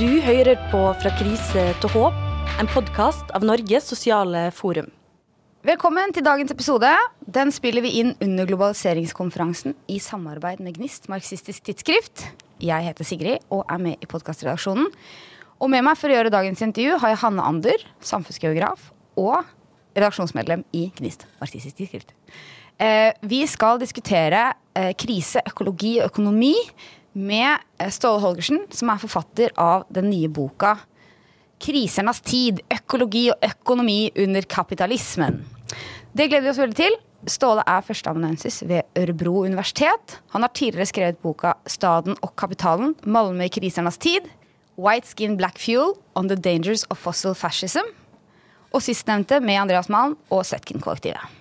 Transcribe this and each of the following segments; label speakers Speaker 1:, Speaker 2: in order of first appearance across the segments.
Speaker 1: Du hører på Fra krise til håp, en podkast av Norges sosiale forum.
Speaker 2: Velkommen til dagens episode. Den spiller vi inn under globaliseringskonferansen i samarbeid med Gnist marxistisk tidsskrift. Jeg heter Sigrid og er med i podkastredaksjonen. Og med meg for å gjøre dagens intervju har jeg Hanne Ander, samfunnsgeograf og redaksjonsmedlem i Gnist marxistisk tidsskrift. Eh, vi skal diskutere eh, krise, økologi og økonomi med eh, Ståle Holgersen, som er forfatter av den nye boka 'Krisernas tid økologi og økonomi under kapitalismen'. Det gleder vi oss veldig til. Ståle er førsteamanuensis ved Ørebro universitet. Han har tidligere skrevet boka 'Staden og kapitalen Malmö i krisernas tid', 'White Skin Black Fuel on the Dangers of Fossil Fascism', og sistnevnte med Andreas Malm og Setkin-kollektivet.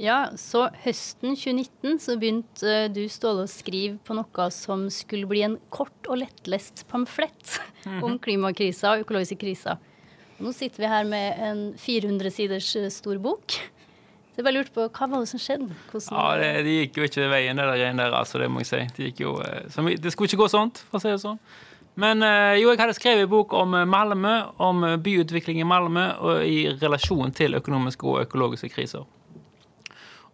Speaker 3: Ja, så høsten 2019 så begynte eh, du Ståle å skrive på noe som skulle bli en kort og lettlest pamflett om klimakrisa og økologiske kriser. Nå sitter vi her med en 400 siders eh, stor bok. Så jeg bare lurte på, Hva var det som skjedde? Hvordan
Speaker 4: Ja, det, det gikk jo ikke veien, det der greiene der, altså, det må jeg si. Det, jo, eh, det skulle ikke gå sånt, for å si det sånn. Men jo, jeg hadde skrevet en bok om Malmö, om byutvikling i Malmö og i relasjon til økonomiske og økologiske kriser.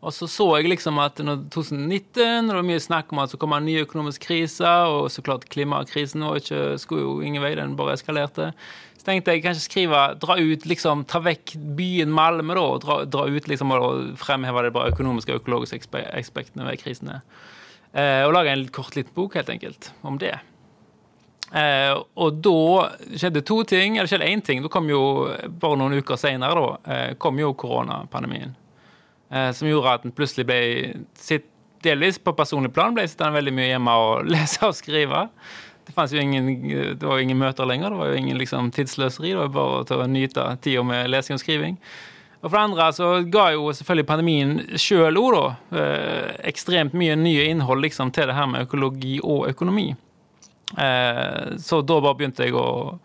Speaker 4: Og så så jeg liksom at når 2019, og det var mye snakk om at så kom en ny økonomisk krise, og så klart klimakrisen var ikke, skulle jo ingen vei, den bare eskalerte. Så tenkte jeg kanskje skrive, dra ut, liksom, ta vekk byen Malmö da, og dra, dra ut liksom, og fremheve det bare økonomiske og økologiske aspektene ved krisene. Eh, og lage en kort liten bok, helt enkelt, om det. Eh, og da skjedde to ting. Eller skjedde én ting. Da kom jo, bare noen uker senere, da, eh, kom jo koronapandemien. Eh, som gjorde at en plutselig ble sitt, Delvis på personlig plan ble sittende veldig mye hjemme og lese og skrive. Det, jo ingen, det var jo ingen møter lenger, det var jo ingen liksom, tidsløseri. Det var bare til å nyte tida med lesing og skriving. Og for det andre så ga jo selvfølgelig pandemien sjøl òg, da, eh, ekstremt mye nye innhold liksom, til det her med økologi og økonomi. Eh, så da bare begynte jeg å,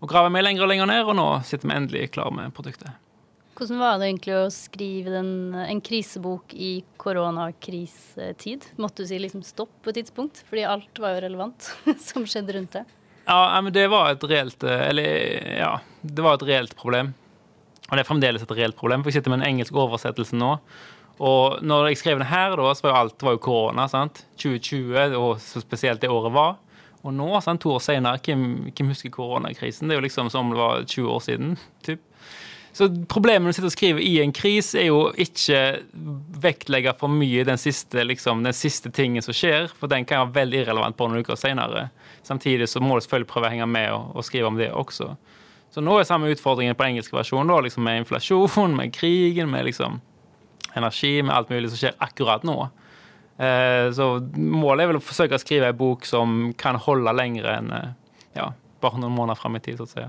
Speaker 4: å grave meg lenger og lenger ned, og nå sitter vi endelig klar med produktet.
Speaker 3: Hvordan var det egentlig å skrive den, en krisebok i koronakrisetid? Måtte du si liksom stopp på et tidspunkt? Fordi alt var jo relevant som skjedde rundt det.
Speaker 4: Ja, men det var et reelt eh, Eller ja, det var et reelt problem. Og det er fremdeles et reelt problem, for jeg sitter med en engelsk oversettelse nå. Og når jeg skrev den her, da, så var jo alt var jo korona. sant? 2020, og så spesielt det året var. Og nå, sant, to år senere, hvem, hvem husker koronakrisen? Det er jo liksom som om det var 20 år siden. typ. Så problemet du sitter og skriver i en kris, er jo ikke vektlegge for mye den siste, liksom, den siste tingen som skjer, for den kan være veldig irrelevant på noen uker senere. Samtidig så må du selvfølgelig prøve å henge med og, og skrive om det også. Så nå er samme utfordringen på engelsk versjon, da, liksom med inflasjon, med krigen, med liksom energi, med alt mulig som skjer akkurat nå. Eh, så målet er vel å forsøke å skrive en bok som kan holde lenger enn eh, ja, bare noen måneder fram i tid, så å si.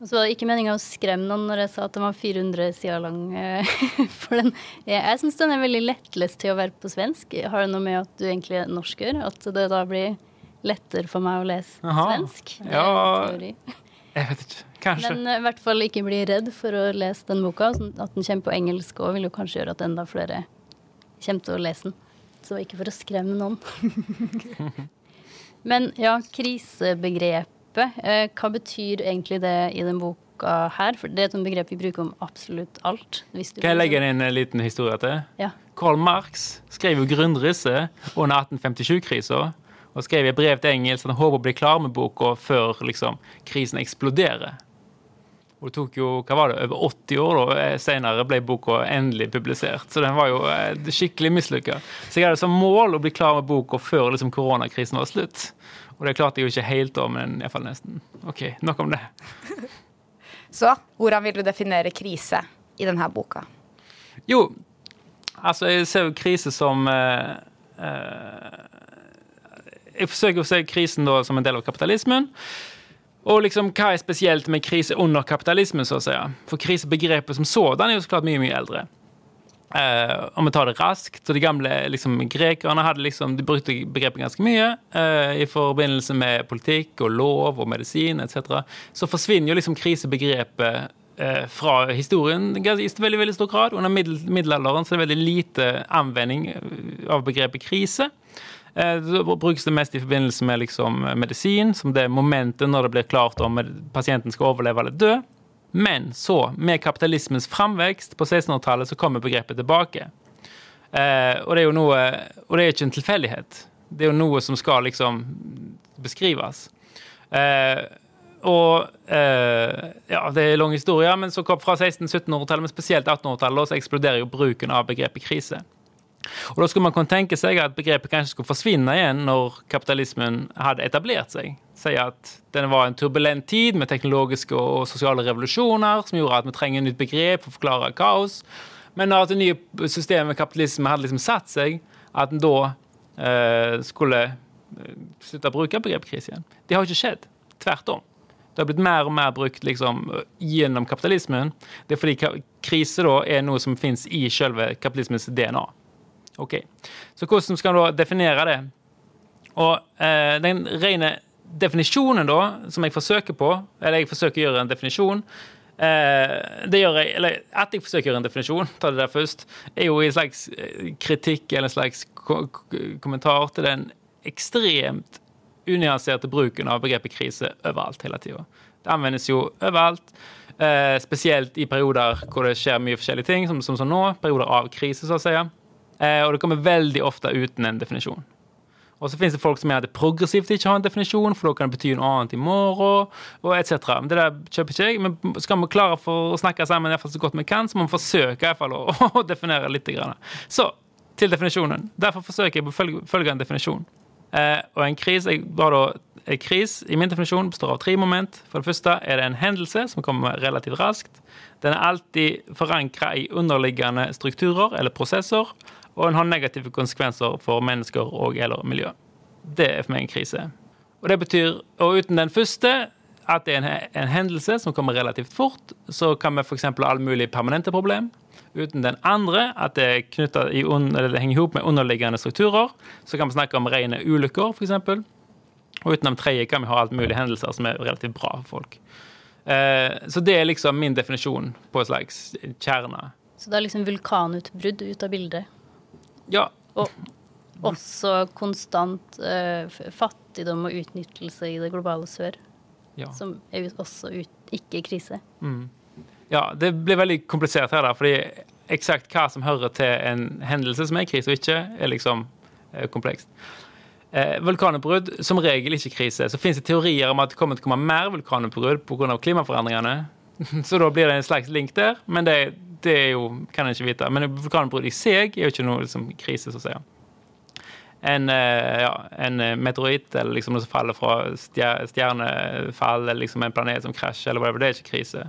Speaker 3: Og så var det ikke meninga å skremme noen når jeg sa at den var 400 sider lang. eh, For den, jeg, syns den er veldig lettlest til å være på svensk. Har det noe med at du egentlig er norsker? At det da blir lettere for meg å lese
Speaker 4: Aha.
Speaker 3: svensk?
Speaker 4: Ja. Jeg vet ikke. Kanskje.
Speaker 3: Men eh, i hvert fall ikke bli redd for å lese den boka. Sånn at den kommer på engelsk òg, vil jo kanskje gjøre at enda flere kommer til å lese den. Så ikke for å skremme noen. Men ja, krisebegrepet. Eh, hva betyr egentlig det i den boka her? For det er et begrep vi bruker om absolutt alt.
Speaker 4: Kan jeg legge inn en liten historie til?
Speaker 3: Ja.
Speaker 4: Karl Marx skrev jo grunnrisset under 1857-krisa. Og skrev i brev til Engels at han håper å bli klar med boka før liksom, krisen eksploderer. Og det tok jo hva var det, over 80 år da, eh, senere ble boka endelig publisert. Så den var jo eh, skikkelig mislykka. Så jeg hadde som mål å bli klar med boka før liksom, koronakrisen var slutt. Og det klarte jeg jo ikke helt da, men iallfall nesten. OK, nok om det.
Speaker 2: Så hvordan vil du definere krise i denne boka?
Speaker 4: Jo, altså jeg ser jo krise som eh, eh, Jeg forsøker å se krisen da som en del av kapitalismen. Og liksom, hva er spesielt med krise under kapitalismen, så å si? For krisebegrepet som sådan er jo så klart mye, mye eldre. Eh, om vi tar det raskt, så De gamle liksom, grekerne hadde liksom, de brukte begrepet ganske mye uh, i forbindelse med politikk og lov og medisin etc. Så forsvinner jo liksom krisebegrepet uh, fra historien i veldig, veldig stor grad. Under middel, middelalderen så er det veldig lite anvending av begrepet krise. Da brukes det mest i forbindelse med liksom medisin, som det momentet når det blir klart om pasienten skal overleve eller dø. Men så, med kapitalismens framvekst på 1600-tallet, så kommer begrepet tilbake. Eh, og det er jo noe Og det er ikke en tilfeldighet. Det er jo noe som skal liksom beskrives. Eh, og eh, Ja, det er lang historie, men så kom fra 1600-1700-tallet, men spesielt 1800-tallet, så eksploderer jo bruken av begrepet krise. Og Da skulle man kunne tenke seg at begrepet kanskje skulle forsvinne igjen når kapitalismen hadde etablert seg. Si at den var en turbulent tid med teknologiske og sosiale revolusjoner som gjorde at vi trenger et nytt begrep for å forklare kaos. Men at det nye systemet med kapitalisme hadde liksom satt seg, at en da eh, skulle eh, slutte å bruke begrepet krise igjen. Det har ikke skjedd. Tvert om. Det har blitt mer og mer brukt liksom, gjennom kapitalismen. Det er fordi krise da er noe som fins i selve kapitalismens DNA. Ok, Så hvordan skal man da definere det? Og eh, den rene definisjonen, da, som jeg forsøker på, eller jeg forsøker å gjøre en definisjon eh, det gjør jeg, eller At jeg forsøker å gjøre en definisjon, ta det der først, er jo en slags eh, kritikk eller en slags ko kommentar til den ekstremt unyanserte bruken av begrepet krise overalt hele tida. Det anvendes jo overalt. Eh, spesielt i perioder hvor det skjer mye forskjellige ting, som, som, som nå. Perioder av krise, så å si. Eh, og det kommer veldig ofte uten en definisjon. Og så finnes det folk som mener det progressivt ikke har en definisjon, for da kan det bety noe annet i morgen, og etc. Det der kjøper ikke jeg, men skal vi klare for å snakke sammen så godt vi kan, så må vi forsøke i hvert fall å, å definere litt. Så til definisjonen. Derfor forsøker jeg å følge, en definisjon. Eh, og en kris, jeg, bare da, en kris i min definisjon består av tre moment. For det første er det en hendelse som kommer relativt raskt. Den er alltid forankra i underliggende strukturer eller prosesser og den har negative konsekvenser for mennesker og eller miljø. Det er for meg en krise. Og det betyr, og uten den første, at det er en, en hendelse som kommer relativt fort, så kan vi f.eks. ha alle mulige permanente problem. Uten den andre, at det, i, det henger ihop med underliggende strukturer, så kan vi snakke om rene ulykker, f.eks. Og uten den tredje kan vi ha alt mulige hendelser som er relativt bra for folk. Eh, så det er liksom min definisjon på en slags kjerne.
Speaker 3: Så det er liksom vulkanutbrudd ut av bildet?
Speaker 4: Ja.
Speaker 3: Og også konstant uh, fattigdom og utnyttelse i det globale sør. Ja. Som er også ut, ikke krise.
Speaker 4: Mm. Ja, det blir veldig komplisert her, da, fordi eksakt hva som hører til en hendelse som er krise og ikke, er liksom uh, komplekst. Eh, vulkanutbrudd som regel ikke krise. Så finnes det teorier om at det kommer til å komme mer vulkanutbrudd pga. klimaforandringene. Så da blir det en slags link der, men det, det er jo, kan en ikke vite. Men vulkanutbrudd i seg er jo ikke noe liksom, krise, så å si. En, eh, ja, en meteoritt eller liksom noe som faller fra stjernefall eller liksom en planet som krasjer, eller whatever, det er ikke krise.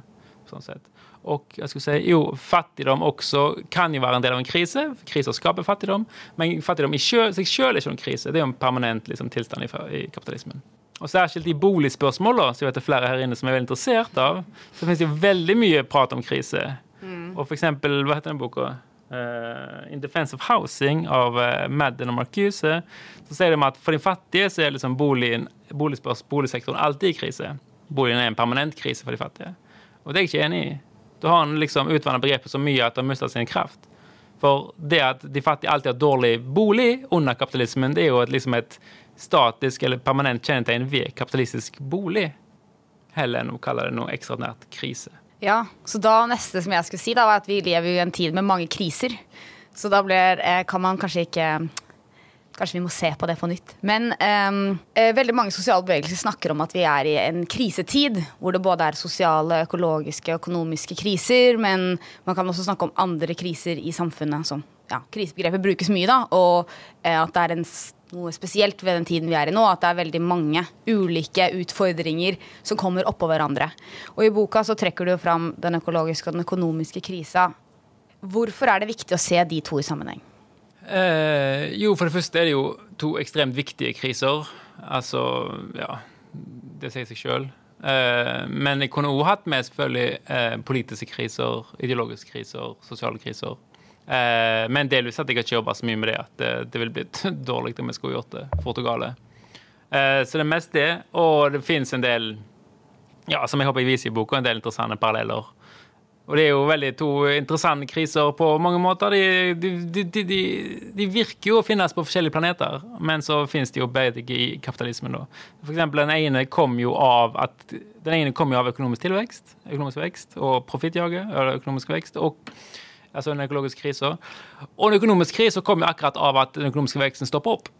Speaker 4: sånn sett. Og jeg skulle si, jo, fattigdom også kan jo være en del av en krise. Kriser skaper fattigdom. Men fattigdom i seg selv er ikke noen krise. Det er jo en permanent liksom, tilstand i, i kapitalismen. Og særskilt i boligspørsmål, så jeg vet det er flere her inne som er veldig interessert av, så finnes det jo veldig mye prat om krise. Mm. Og for eksempel, hva heter den boka? Uh, In Defense of Housing av uh, Madden og Marcuse. Så sier de at for de fattige så er liksom boligen, boligsektoren alltid i krise. Boligen er en permanent krise for de fattige. Og det er jeg ikke enig i. Da har en liksom utvannet begrepet så mye at det har mistet sin kraft. For det at de fattige alltid har dårlig bolig under kapitalismen, det er jo et, liksom et statisk eller permanent kjennetegn ved kapitalistisk bolig, heller enn å kalle det noe ekstraordinært krise.
Speaker 2: Ja, så da neste som jeg skulle si, da, var at vi lever i en tid med mange kriser. Så da blir, eh, kan man kanskje ikke Kanskje vi må se på det på nytt. Men um, veldig mange sosiale bevegelser snakker om at vi er i en krisetid. Hvor det både er sosiale, økologiske og økonomiske kriser. Men man kan også snakke om andre kriser i samfunnet. Som, ja, krisebegrepet brukes mye, da. Og uh, at det er en noe spesielt ved den tiden vi er i nå, at det er veldig mange ulike utfordringer som kommer oppå hverandre. Og i boka så trekker du fram den økologiske og den økonomiske krisa. Hvorfor er det viktig å se de to i sammenheng?
Speaker 4: Eh, jo, for det første er det jo to ekstremt viktige kriser. Altså, ja Det sier seg sjøl. Eh, men jeg kunne òg hatt med selvfølgelig eh, politiske kriser, ideologiske kriser, sosiale kriser. Eh, men delvis at jeg ikke jobba så mye med det at det, det ville blitt dårlig om jeg skulle gjort det fort og gale. Eh, så det er mest det. Og det fins en del, ja, som jeg håper jeg viser i boka, en del interessante paralleller Og det er jo veldig to interessante kriser på mange måter. De, de, de, de virker jo å finnes på forskjellige planeter, men så finnes de jo begge i kapitalismen. da. For eksempel, den ene kom jo av at ene kom jo av økonomisk tilvekst, økonomisk vekst og profittjage, økonomisk vekst, og altså den økologiske krisa. Og den økonomiske krisa kom jo akkurat av at den økonomiske veksten stopper opp.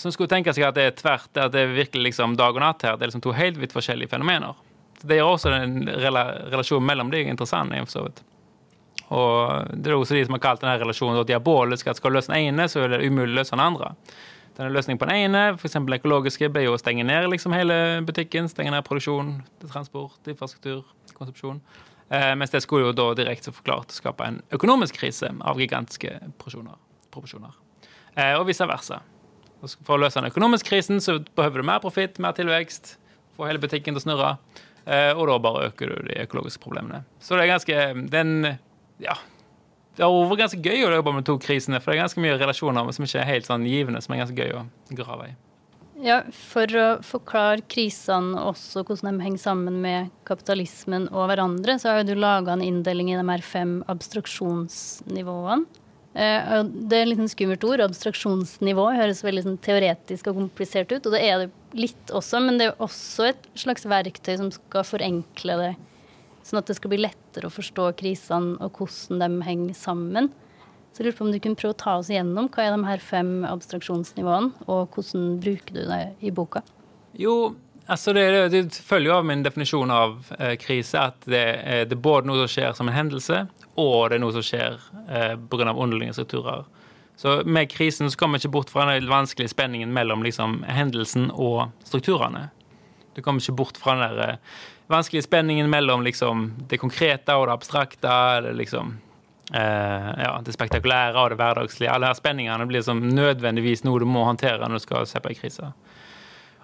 Speaker 4: Så en skulle tenke seg at det er tvert, at det er virkelig liksom dag og natt her. Det er liksom to helt vidt forskjellige fenomener. Det gjør også den relasjonen mellom de interessant. for så vidt. Og Det er også de som har kalt denne relasjonen diabolisk. at Skal du løse den ene, så er det umulig å løse den andre. Denne løsningen på den ene, f.eks. den økologiske, ble jo å stenge ned liksom hele butikken. Stenge ned produksjon, transport, infrastruktur, konsepsjon. Eh, mens det skulle jo da direkte forklart skape en økonomisk krise av gigantiske proporsjoner. Eh, og vice versa. For å løse den økonomiske krisen så behøver du mer profitt, mer tilvekst, få hele butikken til å snurre. Eh, og da bare øker du de økologiske problemene. Så det er ganske den, ja, det har vært ganske gøy å jobbe med to krisene, for det er ganske mye relasjoner som ikke er helt sånn givende, som er ganske gøy å grave i.
Speaker 3: Ja, For å forklare krisene også hvordan de henger sammen med kapitalismen og hverandre, så har du laga en inndeling i de her fem abstraksjonsnivåene. Eh, det er et litt skummelt ord. Abstraksjonsnivå høres veldig sånn teoretisk og komplisert ut. Og det er det litt også, men det er også et slags verktøy som skal forenkle det. Sånn at det skal bli lettere å forstå krisene og hvordan de henger sammen. Så jeg lurer på om du kunne prøve å ta oss igjennom hva er de her fem abstraksjonsnivåene, og hvordan bruker du det i boka?
Speaker 4: Jo, altså det, det, følger jo av min definisjon av eh, krise at det, det, er både noe som skjer som en hendelse, og det er noe som skjer eh, pga. underliggende strukturer. Så med krisen så kommer vi ikke bort fra den vanskelige spenningen mellom liksom, hendelsen og strukturene. Du kommer ikke bort fra den der eh, vanskelige spenningen mellom liksom, det konkrete og det abstrakte. Det, liksom, eh, ja, det spektakulære og det hverdagslige. Alle her spenningene blir som nødvendigvis noe du må håndtere når du skal se på en krise.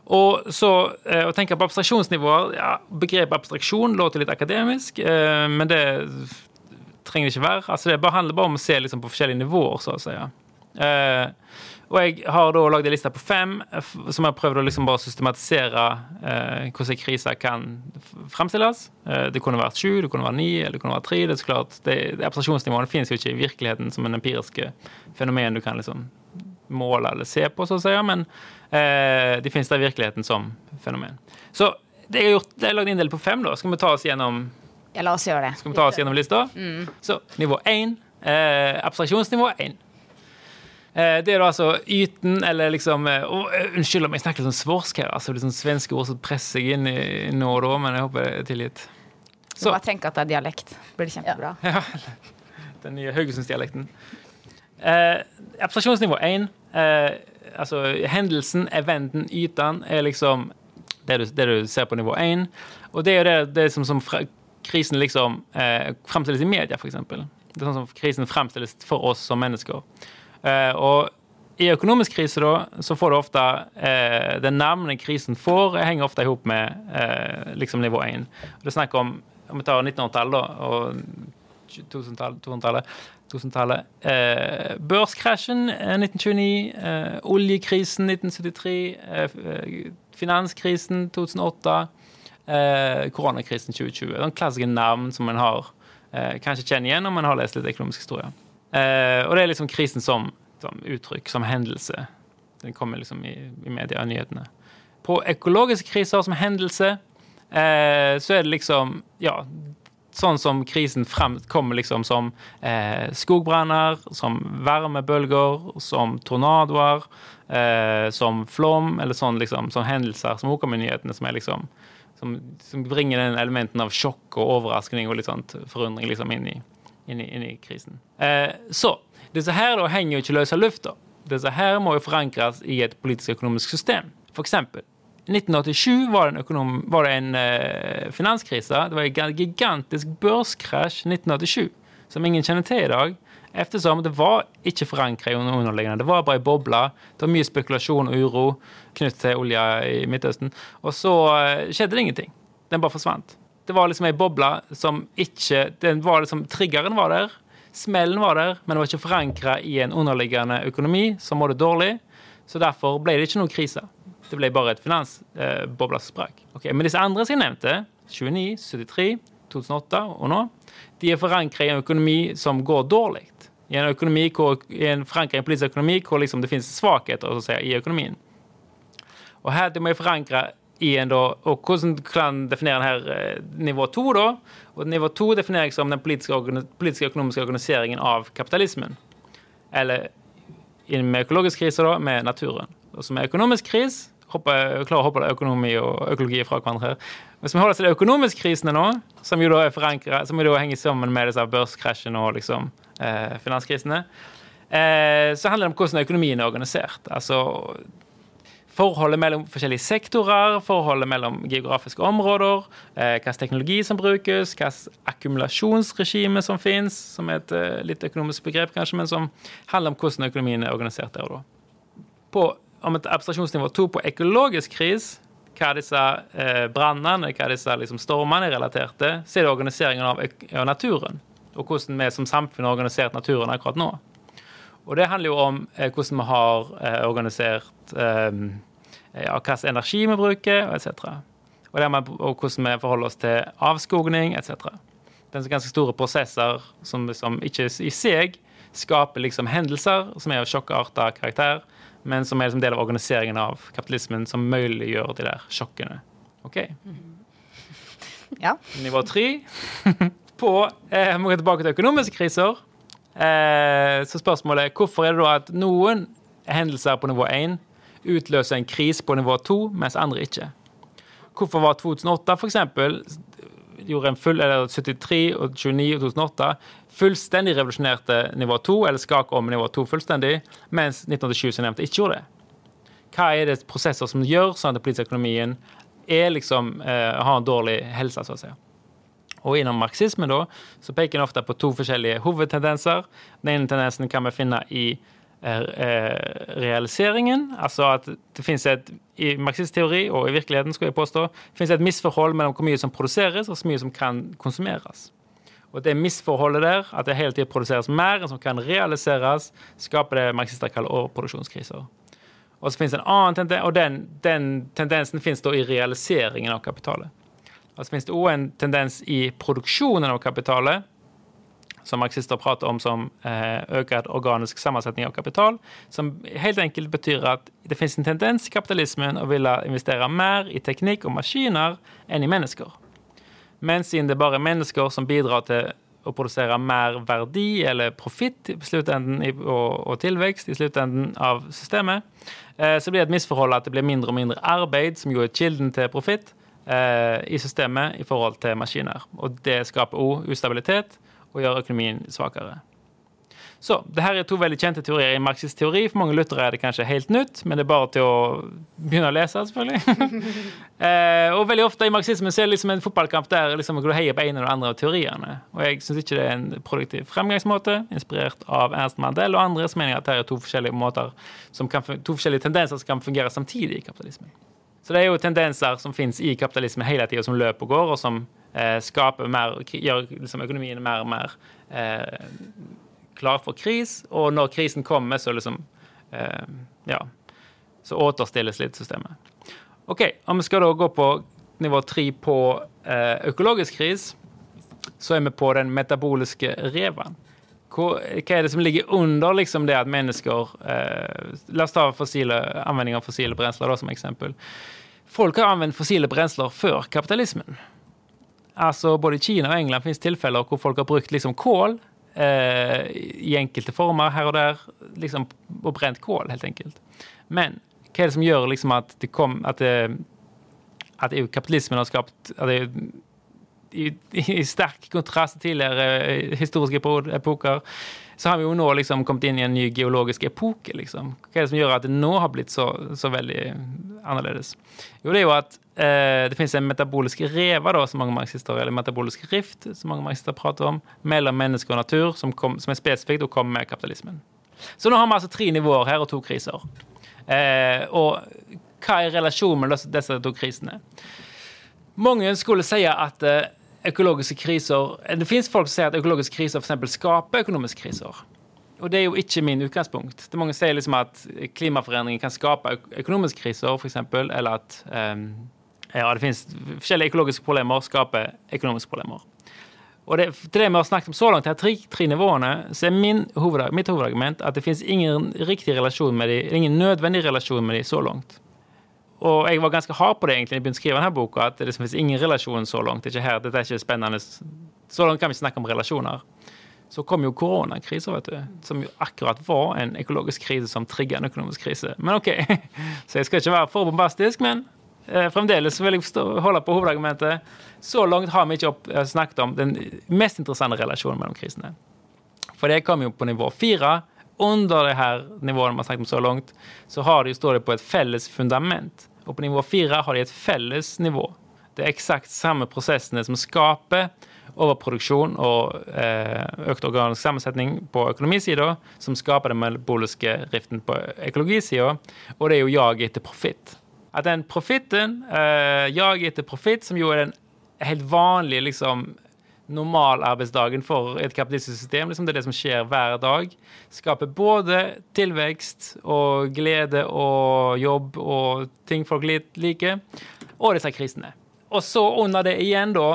Speaker 4: Og så eh, å tenke på abstraksjonsnivåer ja, Begrepet abstraksjon låter litt akademisk, eh, men det trenger det ikke være. Altså Det handler bare om å se liksom på forskjellige nivåer, så å si. Uh, og jeg har da lagd en liste på fem som jeg har prøvd å liksom bare systematisere eh, hvordan kriser kan fremstilles. Eh, det kunne vært sju, det kunne vært ni, eller det kunne vært tre. Det er så klart, det, det Abstraksjonsnivåene finnes jo ikke i virkeligheten som en empiriske fenomen du kan liksom måle eller se på, så å si, men de finnes der i virkeligheten som fenomen. Så det jeg har gjort, det er lagd inndelt på fem. da. Skal vi ta oss gjennom
Speaker 2: ja, la oss gjøre det.
Speaker 4: Skal vi ta oss gjennom lista? Mm. Så nivå én. Eh, abstraksjonsnivå én. Eh, det er da altså yten, eller liksom å, Unnskyld om jeg snakker sånn svorsk her. altså liksom Svenske ord som presser seg inn i nå og da, men jeg håper det er tilgitt.
Speaker 2: Så. Bare tenk at det er dialekt. Blir Det kjempebra.
Speaker 4: Ja. Den nye Haugesundsdialekten. Eh, abstraksjonsnivå én. Eh, altså hendelsen, eventen, yten, er liksom det du, det du ser på nivå én. Og det er jo det, det som, som krisen liksom eh, fremstilles i media, f.eks. Det er sånn som krisen fremstilles for oss som mennesker. Eh, og i økonomisk krise da, så får du ofte eh, Den navnet krisen får, henger ofte i hop med eh, liksom nivå 1. Det er snakk om om vi tar 1900-tallet og 2000-tallet 2000 eh, Børskrasjen 1929, eh, oljekrisen 1973, eh, finanskrisen 2008 eh, koronakrisen 2020. Det er en klassiske navn som man har eh, kanskje kjenner igjen om man har lest litt økonomisk historie. Eh, og det er liksom krisen som, som, uttrykk, som hendelse. Den kommer liksom i, i media og nyhetene. På økologiske kriser som hendelse eh, så er det liksom ja, sånn som krisen frem, kommer liksom som eh, skogbranner, som varmebølger, som tornadoer, eh, som flom, eller sånn liksom, sånn hendelser som kommer i nyhetene, som er liksom som, som, bringer den elementen av sjokk og overraskning og litt sånt forundring liksom inn, i, inn, i, inn i krisen. Eh, så disse her da henger jo ikke løs av lufta. Disse her må jo forankres i et politisk økonomisk system. For eksempel, i 1987 var det en, økonom, var det en eh, finanskrise. Det var en gigantisk børskrasj i 1987 som ingen kjenner til i dag. Eftersom det var ikke forankra i underliggende. Det var bare ei boble. Det var mye spekulasjon og uro knyttet til olja i Midtøsten. Og så eh, skjedde det ingenting. Den bare forsvant. Det var liksom ei boble som ikke den var liksom, Triggeren var der, smellen var der, men det var ikke forankra i en underliggende økonomi som måtte dårlig. Så derfor ble det ikke noen krise. Det ble bare et finansboble eh, som sprakk. Okay, men disse andre som jeg nevnte, 29, 73, 2008 og nå, de er forankra i en økonomi som går dårlig. I en, økonomi hvor, i en forankra i en politisk økonomi hvor liksom det finnes svakheter si, i økonomien. Og her det må jeg forankre i en da, og Hvordan kan definere denne her nivå to? da? Og Nivå to definerer jeg som den politiske, politiske økonomiske organiseringen av kapitalismen. Eller med økologisk krise, da, med naturen. Og som er økonomisk krise klarer å hoppe økonomi og økologi fra hverandre. Hvis vi holder oss til de krisene nå, som jo da er forankret, som jo da henger sammen med disse børskrasjene og liksom, eh, finanskrisene, eh, så handler det om hvordan økonomien er organisert. Altså forholdet mellom forskjellige sektorer, forholdet mellom geografiske områder, eh, hvilken teknologi som brukes, hvilket akkumulasjonsregime som finnes, som er et eh, litt økonomisk begrep, kanskje, men som handler om hvordan økonomien er organisert der og da. På, om et abstraksjonsnivå to på økologisk kris, hva disse eh, brannene, hva disse liksom, stormene er relatert til, så er det organiseringen av, naturen. Og hvordan vi som samfunn har organisert naturen akkurat nå. Og det handler jo om hvordan vi har organisert eh, ja, hvilken energi vi bruker, etc. Og, og, og hvordan vi forholder oss til avskogning, etc. Det er ganske store prosesser som liksom ikke i seg skaper liksom hendelser som er av sjokkarta karakter, men som er liksom del av organiseringen av kapitalismen som muliggjør de der sjokkene. OK?
Speaker 2: Ja.
Speaker 4: Nivå tre på eh, Må gå tilbake til økonomiske kriser. Eh, så spørsmålet er hvorfor er det da at noen hendelser på nivå 1 utløser en krise på nivå 2, mens andre ikke? Hvorfor var 2008 f.eks. gjorde en full, eller 73 og 29 og 2008 fullstendig revolusjonerte nivå 2, eller skak om nivå 2 fullstendig, mens 1987 som nevnt ikke gjorde det? Hva er det prosesser som gjør sånn at den politiske økonomien er liksom, eh, har en dårlig helse, så å si? Og innom marxismen da, så peker en ofte på to forskjellige hovedtendenser. Den ene tendensen kan vi finne i realiseringen. Altså at det finnes et i marxistteori og i virkeligheten skal jeg påstå, finnes et misforhold mellom hvor mye som produseres, og så mye som kan konsumeres. Og det misforholdet der, at det hele tiden produseres mer enn som kan realiseres, skaper det marxister kaller overproduksjonskriser. Og så finnes det en annen tendens, og den, den tendensen finnes da i realiseringen av kapitalet. Og så finnes det òg en tendens i produksjonen av kapitalet, som marxister prater om som eh, økt organisk sammensetning av kapital, som helt enkelt betyr at det finnes en tendens i kapitalismen å ville investere mer i teknikk og maskiner enn i mennesker. Men siden det bare er mennesker som bidrar til å produsere mer verdi eller profitt og, tilvekst i sluttenden av systemet, eh, så blir det et misforhold at det blir mindre og mindre arbeid, som jo er kilden til profitt, eh, i systemet i forhold til maskiner. Og det skaper òg ustabilitet og gjøre økonomien svakere. Så det her er to veldig kjente teorier i marxist teori. For mange lyttere er det kanskje helt nytt, men det er bare til å begynne å lese, selvfølgelig. eh, og veldig ofte i marxismen så er det liksom en fotballkamp der liksom, du heier på en eller andre av teoriene. Og jeg syns ikke det er en produktiv fremgangsmåte, inspirert av Ernst Mandel og andre, som mener at det er to forskjellige måter kan, to forskjellige tendenser som kan fungere samtidig i kapitalismen. Så det er jo tendenser som finnes i kapitalismen hele tida, som løper og går, og som eh, skaper mer, gjøre liksom, økonomien mer og mer eh, klar for kris. Og når krisen kommer, så liksom eh, Ja. Så återstilles litt systemet. OK, om vi skal da gå på nivå tre på eh, økologisk kris, så er vi på den metaboliske reven. Hva, er det som ligger under liksom, det at mennesker eh, La oss ta fossile, anvending av fossile brensler da, som eksempel. Folk har anvendt fossile brensler før kapitalismen. Altså Både i Kina og England finnes tilfeller hvor folk har brukt liksom kål eh, i enkelte former her og der, liksom, og brent kål, helt enkelt. Men hva er det som gjør liksom at det kom at, det, at kapitalismen har skapt det, i, i, sterk kontrast til tidligere eh, historiske epoker, så har vi jo nå liksom kommet inn i en ny geologisk epoke. liksom. Hva er det som gjør at det nå har blitt så, så veldig annerledes? Jo, det er jo at eh, det finnes en metabolisk reve, da, som mange marxister, eller metabolisk rift, som mange marxister prater om, mellom menneske og natur, som, kom, som er spesifikt og kommer med kapitalismen. Så nå har vi altså tre nivåer her og to kriser. Eh, og hva er relasjonen mellom disse to krisene? Mange skulle si at eh, økologiske kriser Det finnes folk som sier at økologiske kriser f.eks. skaper økonomiske kriser. Og det er jo ikke min utgangspunkt. Det Mange sier liksom at klimaforandringer kan skape økonomiske kriser, f.eks., eller at um, ja, det finnes forskjellige økologiske problemer skaper økonomiske problemer. Og det, til det vi har snakket om så langt, her tre, tre nivåene, så er hovedag, mitt hovedargument at det finnes ingen riktig relasjon med de, ingen nødvendig relasjon med de så langt. Og jeg var ganske hard på det egentlig da jeg begynte å skrive denne boka, at det liksom finnes ingen relasjon så langt. Det er ikke her, dette er ikke spennende. Så langt kan vi snakke om relasjoner. Så kom jo koronakrisa, vet du, som jo akkurat var en økologisk krise som trigga en økonomisk krise. Men OK, så jeg skal ikke være for bombastisk, men eh, fremdeles vil jeg stå, holde på hovedargumentet. Så langt har vi ikke opp, eh, snakket om den mest interessante relasjonen mellom krisene. For det kom jo på nivå fire. Under det her nivået vi har snakket om så langt, så har de, står det på et felles fundament. Og på nivå fire har de et felles nivå. Det er eksakt samme prosessene som skaper overproduksjon og eh, økt organisk sammensetning på økonomisida, som skaper den melboliske riften på økologisida, og det er jo jaget etter profitt. At den profitten, eh, jaget etter profitt, som jo er den helt vanlige liksom, normalarbeidsdagen for et kapitalistisk system. Liksom det er det som skjer hver dag. Skaper både tilvekst og glede og jobb og ting folk liker, og disse krisene. Og så under det igjen, da,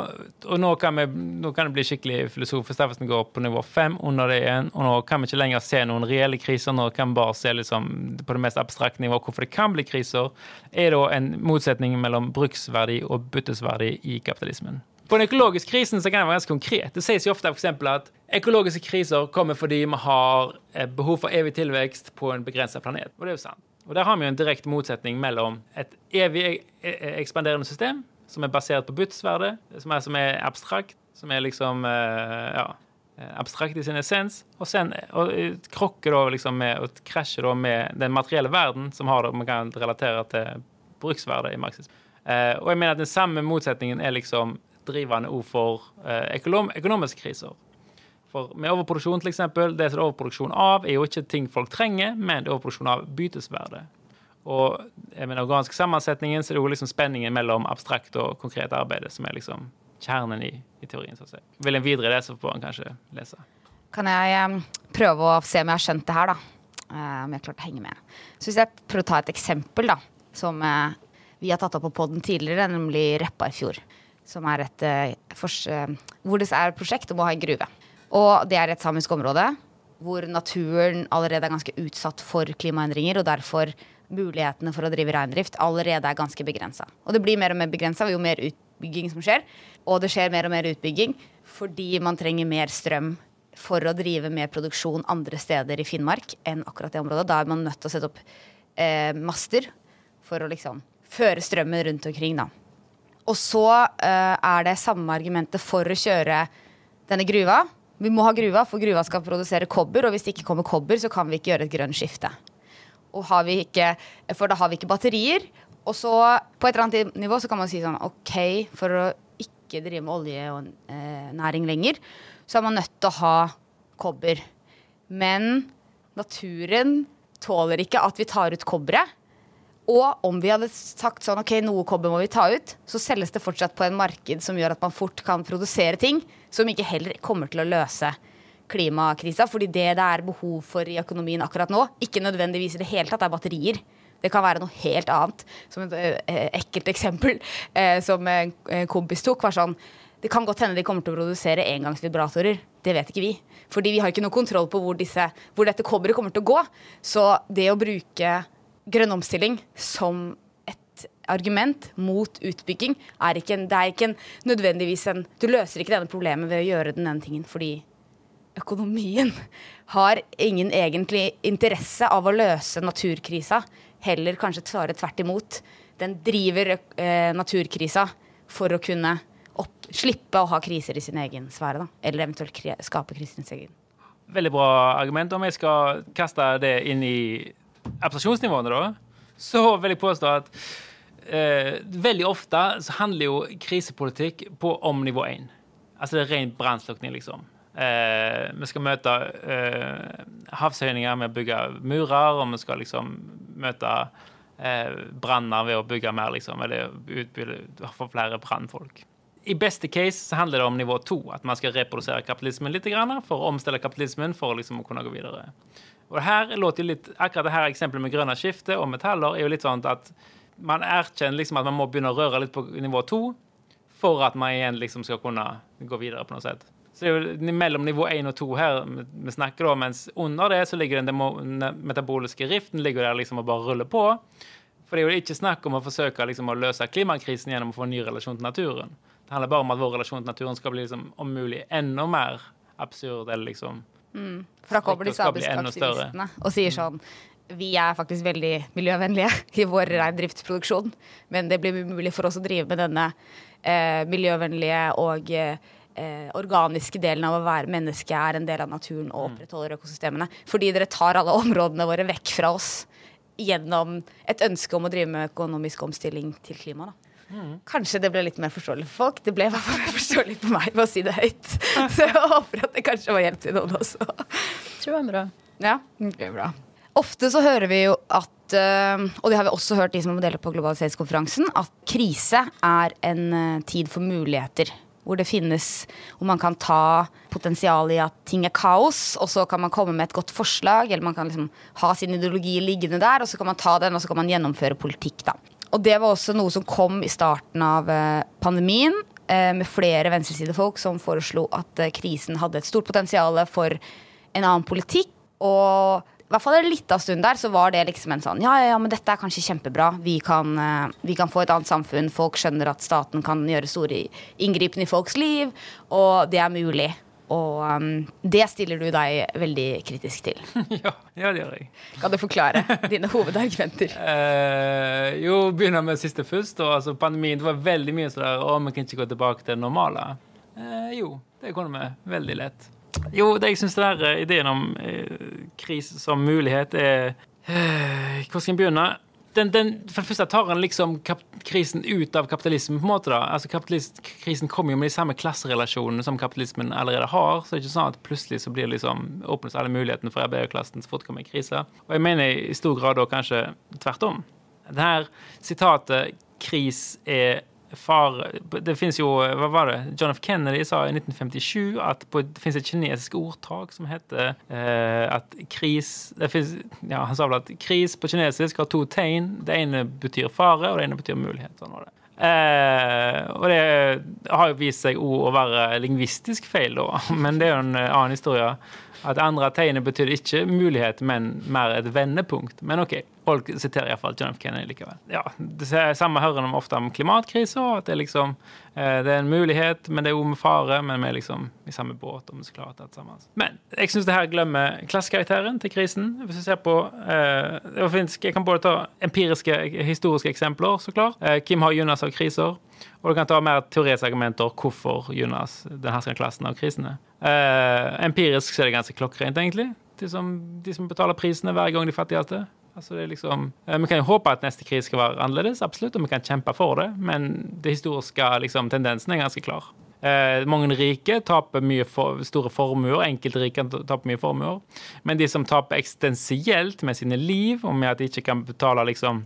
Speaker 4: og nå kan, vi, nå kan det bli skikkelig filosofisk, Steffensen går på nivå fem under det igjen, og nå kan vi ikke lenger se noen reelle kriser, nå kan vi bare se liksom på det mest abstrakte nivået hvorfor det kan bli kriser, er da en motsetning mellom bruksverdi og byttesverdi i kapitalismen. På den økologiske krisen så kan det være ganske konkret. Det sies jo ofte for at økologiske kriser kommer fordi vi har behov for evig tilvekst på en begrensa planet. Og det er jo sant. Og der har vi jo en direkte motsetning mellom et evig e- e- ekspanderende system som er basert på byttesverde, som, som, er abstrakt, som er liksom eh, ja, eh, abstrakt i sin essens, og, sen, og krokker da liksom med, og krasjer da med den materielle verden, som har det, man kan relatere til bruksverde i marxisme. Eh, og jeg mener at den samme motsetningen er liksom drivende ord for økonom, økonomiske kriser. For med overproduksjon, eksempel, det som det er overproduksjon av, er jo ikke ting folk trenger, men det er overproduksjon av bytesverde. Og med den organiske sammensetningen så er det jo liksom spenningen mellom abstrakt og konkret arbeid som er liksom kjernen i, i teorien. så å si. Vil en videre det, så får en kanskje lese.
Speaker 2: Kan jeg um, prøve å se om jeg har skjønt det her, da? Uh, om jeg har klart å henge med. Så hvis jeg prøver å ta et eksempel, da, som vi har tatt opp på poden tidligere, nemlig Repparfjord. Som er et uh, fors, hvor det er et prosjekt om å ha en gruve. Og det er et samisk område hvor naturen allerede er ganske utsatt for klimaendringer, og derfor mulighetene for å drive reindrift allerede er ganske begrensa. Og det blir mer og mer begrensa jo mer utbygging som skjer. Og det skjer mer og mer utbygging fordi man trenger mer strøm for å drive mer produksjon andre steder i Finnmark enn akkurat det området. Da er man nødt til å sette opp eh, master for å liksom føre strømmen rundt omkring, da. Og så eh, er det samme argumentet for å kjøre denne gruva. Vi må ha gruva, for gruva skal produsere kobber, og hvis det ikke kommer kobber, så kan vi ikke gjøre et grønt skifte ikke, for da har vi ikke batterier. Og så på et eller annet nivå så kan man si sånn OK, for å ikke drive med oljenæring eh, lenger, så er man nødt til å ha kobber. Men naturen tåler ikke at vi tar ut kobberet. Og om vi hadde sagt sånn OK, noe kobber må vi ta ut, så selges det fortsatt på en marked som gjør at man fort kan produsere ting som ikke heller kommer til å løse klimakrisa, fordi det det er behov for i økonomien akkurat nå, ikke nødvendigvis i det hele tatt er batterier. Det kan være noe helt annet. Som et eh, ekkelt eksempel eh, som en kompis tok, var sånn Det kan godt hende de kommer til å produsere engangsvibratorer. Det vet ikke vi. Fordi vi har ikke noe kontroll på hvor, disse, hvor dette kobberet kommer til å gå. Så det å bruke grønn omstilling som et argument mot utbygging er ikke en, det er ikke en, nødvendigvis en Du løser ikke denne problemet ved å gjøre den ene tingen fordi økonomien har ingen egentlig interesse av å løse naturkrisa. Heller kanskje snarere tvert imot. Den driver eh, naturkrisa for å kunne opp, slippe å ha kriser i sin egen sfære. Da. Eller eventuelt skape kriser i sin egen.
Speaker 4: Veldig bra argument. Om jeg skal kaste det inn i abstraksjonsnivåene, da, så vil jeg påstå at eh, veldig ofte så handler jo krisepolitikk på om nivå én. Altså det er ren brannslukning, liksom. Eh, vi skal møte eh, havshøyninger med å bygge murer, og vi skal liksom møte eh, branner ved å bygge mer, liksom, eller utbygge for flere brannfolk. I beste case så handler det om nivå to, at man skal reprodusere kapitalismen litt for å omstille kapitalismen for liksom å kunne gå videre. Og her låter litt, Akkurat det her eksempelet med grønne skifte og metaller er jo litt sånn at man erkjenner liksom at man må begynne å røre litt på nivå to for at man igjen liksom skal kunne gå videre på noe sett. Så det er jo mellom nivå 1 og 2 her vi snakker da, mens under det så ligger den metaboliske riften ligger der liksom og bare ruller på. For det er jo ikke snakk om å forsøke liksom å løse klimakrisen gjennom å få en ny relasjon til naturen. Det handler bare om at vår relasjon til naturen skal bli liksom, om mulig enda mer absurd eller liksom
Speaker 2: For da kommer de
Speaker 4: Skal bli enda større.
Speaker 2: samiske aktivistene og sier sånn vi er faktisk veldig miljøvennlige i vår reindriftsproduksjon, men det blir umulig for oss å drive med denne eh, miljøvennlige og eh, organiske delen av å være menneske er en del av naturen
Speaker 4: Mm.
Speaker 2: og opprettholder økosystemene. Fordi dere tar alle områdene våre vekk fra oss gjennom et ønske om å drive med økonomisk omstilling til klima. Da.
Speaker 4: Mm.
Speaker 2: Kanskje det ble litt mer forståelig for folk. Det ble i hvert fall mer forståelig for meg ved å si det høyt. Så jeg håper at det kanskje var hjelp til noen også.
Speaker 3: Tror jeg er bra.
Speaker 2: Ja, det er bra. Ofte så hører vi jo at, eh, og det har vi også hørt de som har delt på globaliseringskonferansen, at krise er en eh, tid for muligheter. Hvor det finnes, hvor man kan ta potensialet i at ting er kaos, og så kan man komme med et godt forslag, eller man kan liksom ha sin ideologi liggende der, og så kan man ta den, og så kan man gjennomføre politikk, da. Og det var også noe som kom i starten av eh, pandemien, eh, med flere venstresidefolk som foreslo at eh, krisen hadde et stort potensial for en annen politikk. Og i hvert fall en liten stund der så var det liksom en sånn Ja, ja, ja, men dette er kanskje kjempebra. Vi kan, vi kan få et annet samfunn. Folk skjønner at staten kan gjøre store inngripen i folks liv, og det er mulig. Og um, det stiller du deg veldig kritisk til.
Speaker 4: ja, ja, det gjør jeg.
Speaker 2: Kan du forklare dine hovedargumenter?
Speaker 4: Uh, jo, begynner med siste først. Og, altså, pandemien, det var veldig mye sånn der Å, vi kan ikke gå tilbake til det normale. Uh, jo, det kunne vi veldig lett. Jo, det jeg syns eh, ideen om uh, krise som mulighet er Hvor skal jeg begynne? Den, den, for det første tar han liksom krisen ut av kapitalismen. på en måte da. Altså Krisen kommer jo med de samme klasserelasjonene som kapitalismen allerede har. Så det er ikke sånn at plutselig så blir det liksom åpnes alle mulighetene for arbeiderklassen så fort det kommer i krise. Og jeg mener i stor grad da kanskje tvert om. Det her sitatet 'kris er fare' Det fins jo Hva var det? John F. Kennedy sa i 1957 at det fins et kinesisk ordtak som heter eh, at kris finnes, ja, Han sa vel at kris på kinesisk har to tegn. Det ene betyr fare, og det ene betyr mulighet. Sånn var det. Eh, og det har jo vist seg å være lingvistisk feil, da. Men det er jo en annen historie. At andre tegnet betyr ikke mulighet, men mer et vendepunkt. Men OK, folk siterer iallfall John F. Kennedy likevel. Ja, Det samme hører de ofte om klimatkrise, og at det liksom eh, Det er en mulighet, men det er òg med fare. Men vi er liksom i samme båt, og vi skal klare dette sammen. Men jeg syns det her glemmer klassekarakteren til krisen. Hvis du ser på eh, det finnes, Jeg kan både ta empiriske, historiske eksempler, så klart. Eh, Kim har Jonas av kriser. Og du kan ta mer teoretiske argumenter hvorfor Jonas den herskende klassen av krisene. Eh, empirisk så er det ganske klokkrent, egentlig. De som, de som betaler prisene hver gang de fattigste. Altså det er liksom, eh, vi kan jo håpe at neste krig skal være annerledes, absolutt, og vi kan kjempe for det, men det historiske liksom, tendensen er ganske klar. Eh, mange rike taper mye for, store formuer, enkelte rike taper mye formuer. Men de som taper eksistensielt med sine liv, og med at de ikke kan betale liksom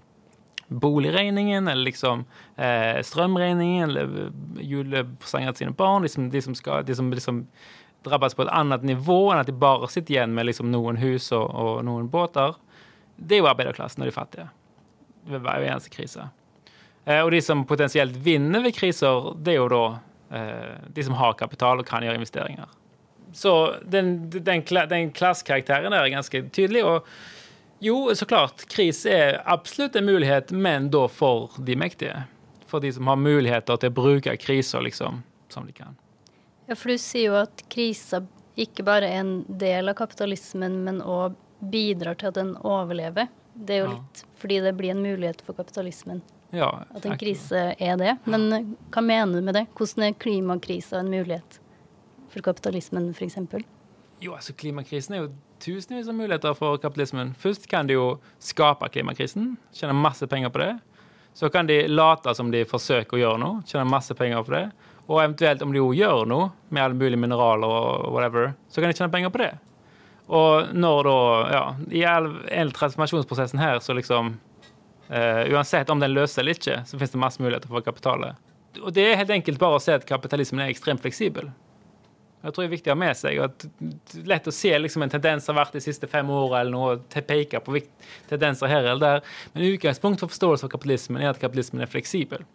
Speaker 4: boligregningen eller liksom eh, strømregningen eller julepresanger til sine barn. Liksom, de som, skal, de som liksom drabbes på et annet nivå enn at de bare sitter igjen med liksom noen hus og, og noen båter. Det er jo arbeiderklassen og de fattige ved hver eneste krise. Eh, og de som potensielt vinner ved kriser, det er jo da de som har kapital og kan gjøre investeringer. Så den, den, den klassekarakteren der er ganske tydelig. og jo, så klart. Kris er absolutt en mulighet, men da for de mektige. For de som har muligheter til å bruke kriser liksom, som de kan.
Speaker 3: Ja, for du sier jo at krisa ikke bare er en del av kapitalismen, men òg bidrar til at den overlever. Det er jo litt fordi det blir en mulighet for kapitalismen
Speaker 4: Ja,
Speaker 3: at en krise er det. Men eh, hva mener du med det? Hvordan er klimakrisa en mulighet for kapitalismen, f.eks.?
Speaker 4: Jo, altså Klimakrisen er jo tusenvis av muligheter for kapitalismen. Først kan de jo skape klimakrisen, tjene masse penger på det. Så kan de late som de forsøker å gjøre noe, tjene masse penger på det. Og eventuelt om de jo gjør noe med alle mulige mineraler og whatever, så kan de tjene penger på det. Og når da, ja, i hele transformasjonsprosessen her, så liksom uh, Uansett om den løser eller ikke, så finnes det masse muligheter for kapitalet. Og det er helt enkelt bare å se at kapitalismen er ekstremt fleksibel. Jeg tror det er viktig å ha med seg at lett å se liksom en tendens har vært de siste fem åra, eller noe, til å peke på tendenser her eller der. Men utgangspunktet for forståelse av kapitalismen er at kapitalismen er fleksibel.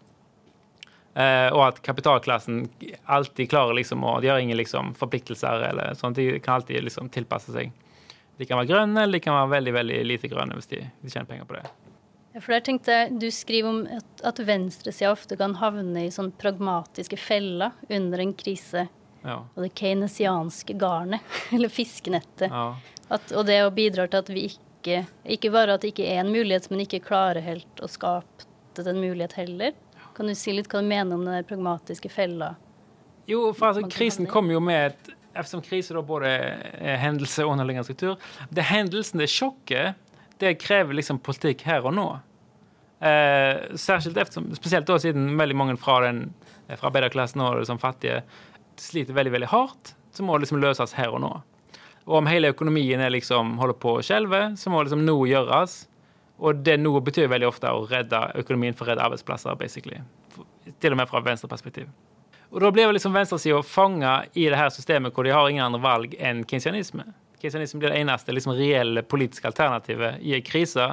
Speaker 4: Eh, og at kapitalklassen alltid klarer liksom å De har ingen liksom forpliktelser eller sånt. De kan alltid liksom tilpasse seg. De kan være grønne, eller de kan være veldig veldig lite grønne hvis de, de tjener penger på det.
Speaker 3: For der tenkte jeg, Du skriver om at, at venstresida ofte kan havne i sånn pragmatiske feller under en krise.
Speaker 4: Ja.
Speaker 3: Og det keynesianske garnet, eller fiskenettet.
Speaker 4: Ja.
Speaker 3: At, og det å bidra til at vi ikke Ikke bare at det ikke er en mulighet, men ikke klarer helt å skape den mulighet heller. Kan du si litt hva du mener om den pragmatiske fella?
Speaker 4: Jo, for altså, krisen kom jo med et Eftersom krise da både er hendelse og underliggende struktur Det hendelsen, det sjokket, det krever liksom politikk her og nå. Eh, særskilt eftersom, spesielt da siden veldig mange fra, den, fra arbeiderklassen og liksom fattige sliter veldig veldig hardt, så må det liksom løses her og nå. Og om hele økonomien er liksom holder på å skjelve, så må liksom noe gjøres. Og det nå betyr veldig ofte å redde økonomien for å redde arbeidsplasser, basically. Til og med fra venstreperspektiv. Og da blir vel liksom venstresida fanga i det her systemet hvor de har ingen andre valg enn kinsianisme. Kinsianisme blir det eneste liksom, reelle politiske alternativet i en krise.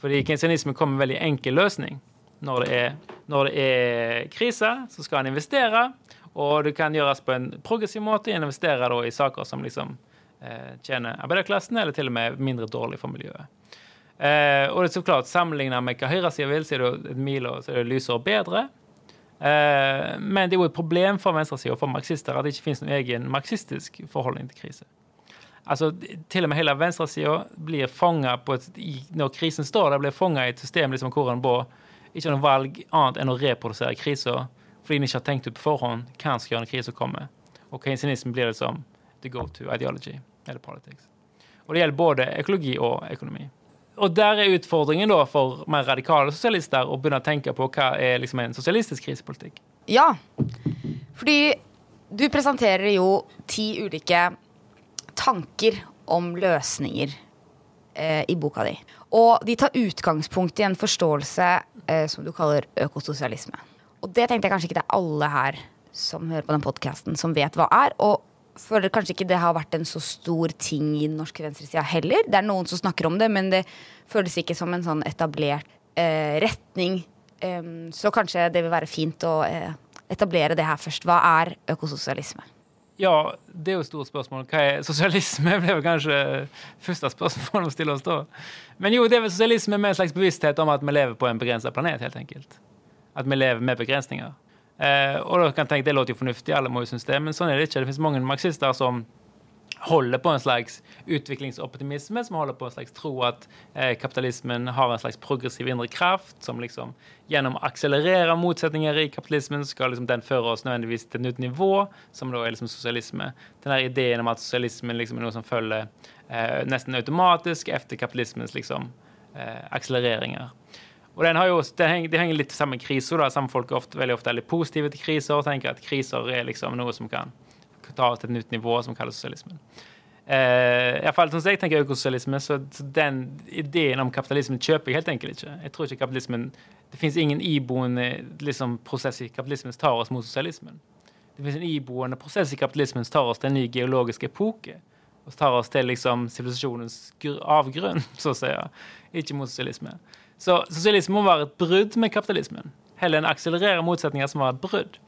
Speaker 4: Fordi kinsianisme kommer med en veldig enkel løsning. Når det, er, når det er krise, så skal en investere. Og det kan gjøres på en progressiv måte. En investerer da i saker som liksom eh, tjener arbeiderklassen, eller til og med mindre dårlig for miljøet. Eh, og det er så klart, Sammenlignet med hva høyresida vil, så er det et milo så er det lysere og bedre. Eh, men det er jo et problem for venstresida og for marxister at det ikke finnes noen egen marxistisk forholdning til krise. Altså, Til og med hele venstresida blir fanga når krisen står der, blir fanga i et system liksom, hvor en ikke noe valg annet enn å reprodusere krisa fordi en ikke har tenkt ut på forhånd hva en skal gjøre når krisa kommer. Og keynesianisme blir liksom the go to ideology eller politics. Og det gjelder både økologi og økonomi. Og der er utfordringen da for mer radikale sosialister å begynne å tenke på hva er liksom en sosialistisk krisepolitikk.
Speaker 2: Ja, fordi du presenterer jo ti ulike tanker om løsninger eh, i boka di. Og de tar utgangspunkt i en forståelse eh, som du kaller økososialisme. Og det tenkte jeg kanskje ikke det er alle her som hører på den podkasten, som vet hva er. Og føler kanskje ikke det har vært en så stor ting i den norske venstresida heller. Det er noen som snakker om det, men det føles ikke som en sånn etablert eh, retning. Um, så kanskje det vil være fint å eh, etablere det her først. Hva er økososialisme?
Speaker 4: Ja, det er jo et stort spørsmål. Hva er sosialisme? Det er kanskje første spørsmål å stille oss da. Men jo, det er vel sosialisme med en slags bevissthet om at vi lever på en begrensa planet, helt enkelt. At vi lever med begrensninger. Eh, og da kan jeg tenke, Det låter jo fornuftig, alle må jo synes det, men sånn er det ikke. Det finnes mange marxister som holder på en slags utviklingsoptimisme, som holder på en slags tro at eh, kapitalismen har en slags progressiv indre kraft, som liksom gjennom å akselerere motsetninger i kapitalismen, skal liksom den føre oss nødvendigvis til et nytt nivå, som da er liksom sosialisme. Den der ideen om at sosialismen liksom er noe som følger eh, nesten automatisk etter kapitalismens liksom eh, akselereringer. Og den har jo, det, henger, det henger litt sammen med kriser. Samme folk er ofte, veldig ofte veldig positive til kriser og tenker at kriser er liksom noe som kan ta oss til et nytt nivå, som kalles sosialismen. Uh, i hvert fall, sånn som jeg tenker økososialisme, så, den ideen om kapitalismen kjøper jeg helt enkelt ikke. Jeg tror ikke kapitalismen, Det fins ingen iboende liksom, prosess i kapitalismen som tar oss mot sosialismen. Det fins en iboende prosess i kapitalismen som tar oss til en ny geologisk epoke. Og tar oss til liksom, sivilisasjonens gr- avgrunn, så å si. Ikke mot sosialisme. Så sosialisme må være et brudd med kapitalismen. Heller enn akselerere motsetninger som var et brudd.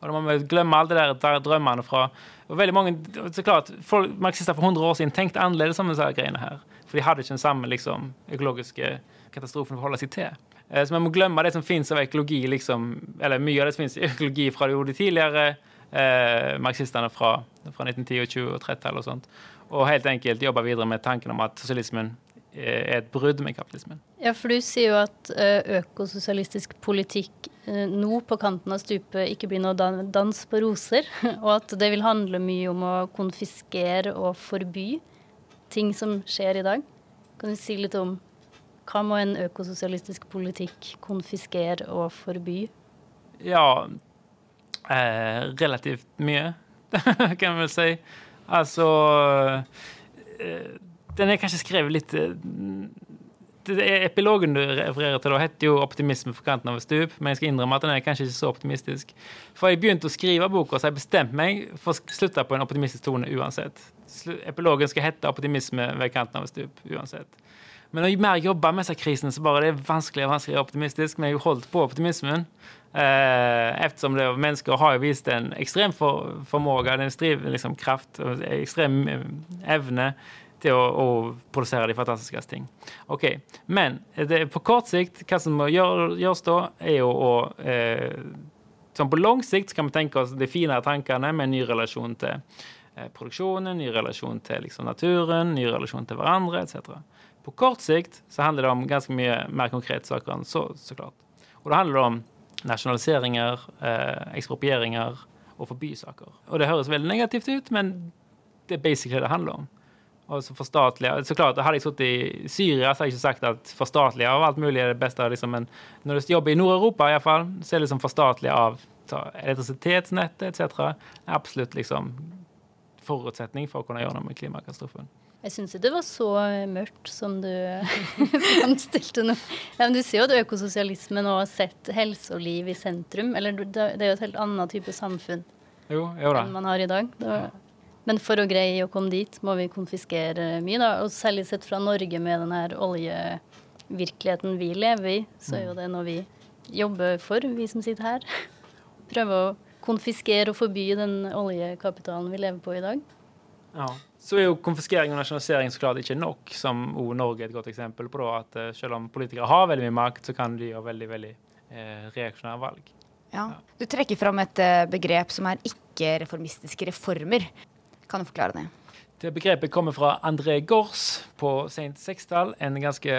Speaker 4: Og da må vi glemme alle de der, drømmene fra og veldig mange, så klart, folk, Marxister for 100 år siden tenkte annerledes om disse greiene her. For de hadde ikke den samme liksom, økologiske katastrofen å forholde seg til. Eh, Så vi må glemme det som fins av økologi, liksom, eller mye av det som fins i økologi fra de, gjorde tidligere eh, marxistene fra, fra 1910- og 20- og 30-tallet og sånt. Og helt enkelt jobbe videre med tanken om at sosialismen er et brudd med kapitalismen.
Speaker 3: Ja, for du sier jo at eh, økososialistisk politikk eh, nå på kanten av stupet ikke blir noe dan dans på roser, og at det vil handle mye om å konfiskere og forby ting som skjer i dag. Kan du si litt om hva må en økososialistisk politikk konfiskere og forby?
Speaker 4: Ja eh, Relativt mye, kan vi vel si. Altså eh, Den er kanskje skrevet litt eh, er Epilogen du refererer til, da, heter jo 'Optimisme for kanten av et stup', men jeg skal innrømme at den er kanskje ikke så optimistisk. For jeg begynte å skrive boka, så jeg bestemte meg for å slutte på en optimistisk tone uansett. Epilogen skal hete 'Optimisme ved kanten av et stup' uansett. Men når jeg mer jobber med seg krisen, så bare det er vanskelig og vanskelig optimistisk. Men jeg har jo holdt på optimismen. Eh, eftersom det, mennesker har jo vist en ekstrem for, formåga, en ekstrem liksom, kraft ekstrem eh, evne til å, å, produsere de fantastiske ting. Ok, Men det, på kort sikt, hva som må gjør, gjøres da, er jo å eh, Sånn på lang sikt kan vi tenke oss de finere tankene med en ny relasjon til eh, produksjonen, ny relasjon til liksom, naturen, ny relasjon til hverandre etc. På kort sikt så handler det om ganske mye mer konkrete saker enn så, så klart. Og da handler det om nasjonaliseringer, eh, eksproprieringer og forbysaker. Og det høres veldig negativt ut, men det er basically det det handler om. Og så forstatlige Så klart, Hadde jeg sittet i Syria, så hadde jeg ikke sagt at forstatlige av alt mulig er det beste. Liksom, men når du jobber i Nord-Europa, i hvert fall, så er det liksom forstatlige av elektrisitetsnettet etc. absolutt liksom forutsetning for å kunne gjøre noe med klimakatastrofen.
Speaker 3: Jeg syns ikke det var så mørkt som du framstilte nå. Ja, du sier jo at økososialismen har sett helse og liv i sentrum. Eller det er jo et helt annet type samfunn
Speaker 4: jo, jo enn
Speaker 3: man har i dag. Var, men for å greie å komme dit, må vi konfiskere mye, da. Og særlig sett fra Norge med den her oljevirkeligheten vi lever i, så er jo det noe vi jobber for, vi som sitter her. Prøve å konfiskere og forby den oljekapitalen vi lever på i dag.
Speaker 4: Ja. Så er jo konfiskering og nasjonalisering så klart ikke nok, som o Norge er et godt eksempel på. Da, at uh, selv om politikere har veldig mye makt, så kan de gjøre veldig veldig eh, reaksjonære valg.
Speaker 2: Ja. Du trekker fram et uh, begrep som er ikke-reformistiske reformer. Kan du forklare det?
Speaker 4: Det begrepet kommer fra André Gors på sent 60-tall. En ganske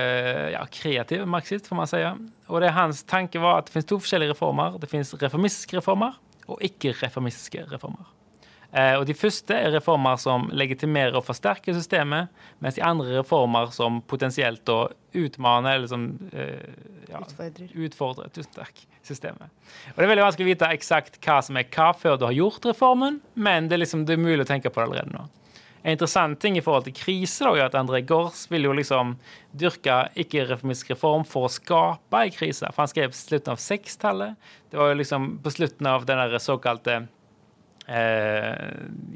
Speaker 4: ja, kreativ marxist, får man si. Og det hans tanke var at det finnes to forskjellige reformer. Det finnes reformistiske reformer og ikke-reformistiske reformer. Eh, og De første er reformer som legitimerer og forsterker systemet, mens de andre er reformer som potensielt da utmaner eller som eh, ja, utfordrer. utfordrer tusen takk, systemet. Og Det er veldig vanskelig å vite eksakt hva som er hva før du har gjort reformen, men det er, liksom, det er mulig å tenke på det allerede nå. En interessant ting i forhold til krise da, er at André Gors vil jo liksom dyrke ikke-reformistisk reform for å skape en krise. For han skrev på slutten av 60-tallet. Det var jo liksom på slutten av den såkalte eh,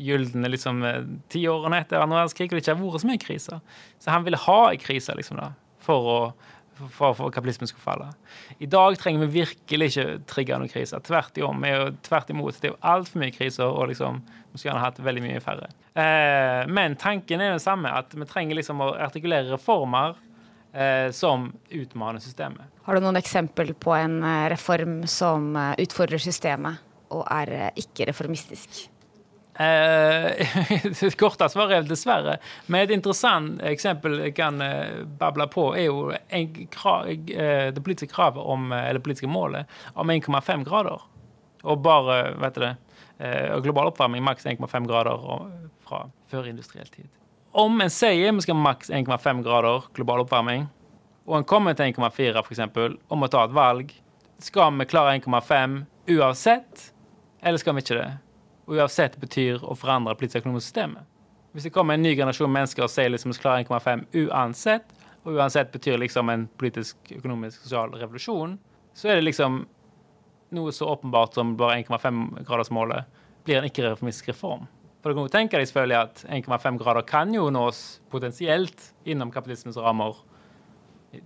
Speaker 4: gylne liksom, eh, tiårene etter andre verdenskrig, og det ikke har vært så mye kriser. Så han ville ha en krise liksom, da, for å for, for kapitalismen skulle falle. I dag trenger vi virkelig ikke trigge noen kriser. Tvert, tvert imot. Det er jo altfor mye kriser, og liksom, vi skulle gjerne hatt veldig mye færre. Eh, men tanken er den samme, at vi trenger liksom å artikulere reformer eh, som utmaner systemet.
Speaker 2: Har du noen eksempel på en eh, reform som eh, utfordrer systemet? Og er eh, ikke reformistisk?
Speaker 4: Eh, korte svaret er dessverre. Men et interessant eksempel jeg kan eh, bable på, er jo eh, det politiske kravet om, eller politiske målet om 1,5 grader. Og bare, vet du det, global oppvarming maks 1,5 grader fra førindustriell tid. Om en sier vi skal maks 1,5 grader global oppvarming, og en kommer til 1,4 f.eks., om å ta et valg, skal vi klare 1,5 uansett? Eller skal vi ikke det? Og uansett betyr å forandre politisk økonomisk systemet. Hvis det kommer en ny generasjon mennesker og sier liksom vi skal klare 1,5 uansett, og uansett betyr liksom en politisk, økonomisk, sosial revolusjon, så er det liksom noe så åpenbart som bare 1,5-gradersmålet blir en ikke-reformistisk reform. For du kan jo tenke deg selvfølgelig at 1,5 grader kan jo nås potensielt innom kapitalismens rammer.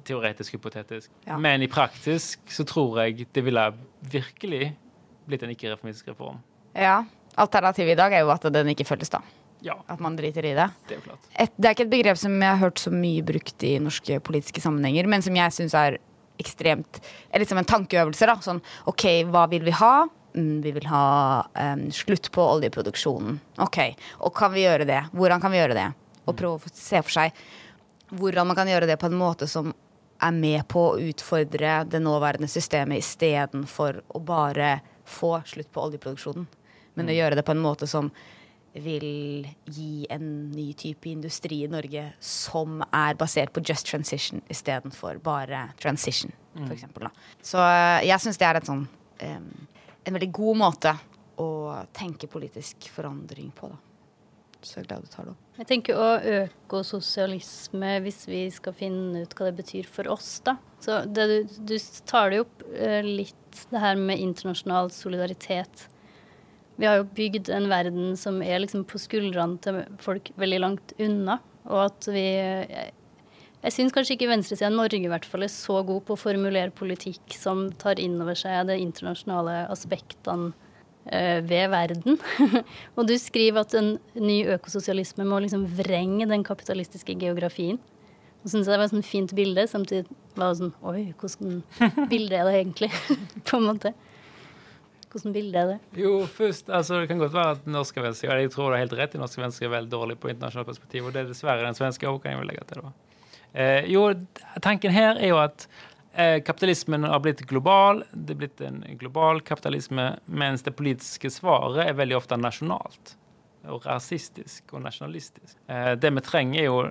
Speaker 4: Teoretisk, hypotetisk. Ja. Men i praktisk så tror jeg det ville virkelig blitt en ikke-reformistisk reform.
Speaker 2: Ja. Alternativet i dag er jo at den ikke følges, da.
Speaker 4: Ja.
Speaker 2: At man driter i det.
Speaker 4: Det er jo klart.
Speaker 2: Et, det er ikke et begrep som jeg har hørt så mye brukt i norske politiske sammenhenger, men som jeg syns er ekstremt er litt som en tankeøvelse. da, sånn OK, hva vil vi ha? Mm, vi vil ha um, slutt på oljeproduksjonen. OK, og kan vi gjøre det? Hvordan kan vi gjøre det? Og prøve å se for seg hvordan man kan gjøre det på en måte som er med på å utfordre det nåværende systemet istedenfor å bare få slutt på oljeproduksjonen. Men mm. å gjøre det på en måte som vil gi en ny type industri i Norge som er basert på just transition istedenfor bare transition, mm. f.eks. Så eh, jeg syns det er en sånn um, en veldig god måte å tenke politisk forandring på, da. Så jeg er glad du tar det opp.
Speaker 3: Jeg tenker å øke sosialisme hvis vi skal finne ut hva det betyr for oss, da. Så det, du, du tar det opp uh, litt det her med internasjonal solidaritet. Vi har jo bygd en verden som er liksom på skuldrene til folk veldig langt unna, og at vi Jeg syns kanskje ikke venstresida i Norge i hvert fall er så god på å formulere politikk som tar inn over seg de internasjonale aspektene eh, ved verden. og du skriver at en ny økososialisme må liksom vrenge den kapitalistiske geografien. Og synes jeg det var et sånn fint bilde. Samtidig var sånn Oi, hvordan bilde er det egentlig? på en måte. Hvordan bilde er det?
Speaker 4: Jo, først, altså Det kan godt være at norske venstre Jeg tror du har helt rett i norske venstre er veldig dårlig på internasjonalt perspektiv, og det er dessverre den svenske òg, kan jeg vel legge til. da. Eh, jo, tanken her er jo at eh, kapitalismen har blitt global. Det er blitt en global kapitalisme, mens det politiske svaret er veldig ofte nasjonalt. Og rasistisk og nasjonalistisk. Eh, det vi trenger, er jo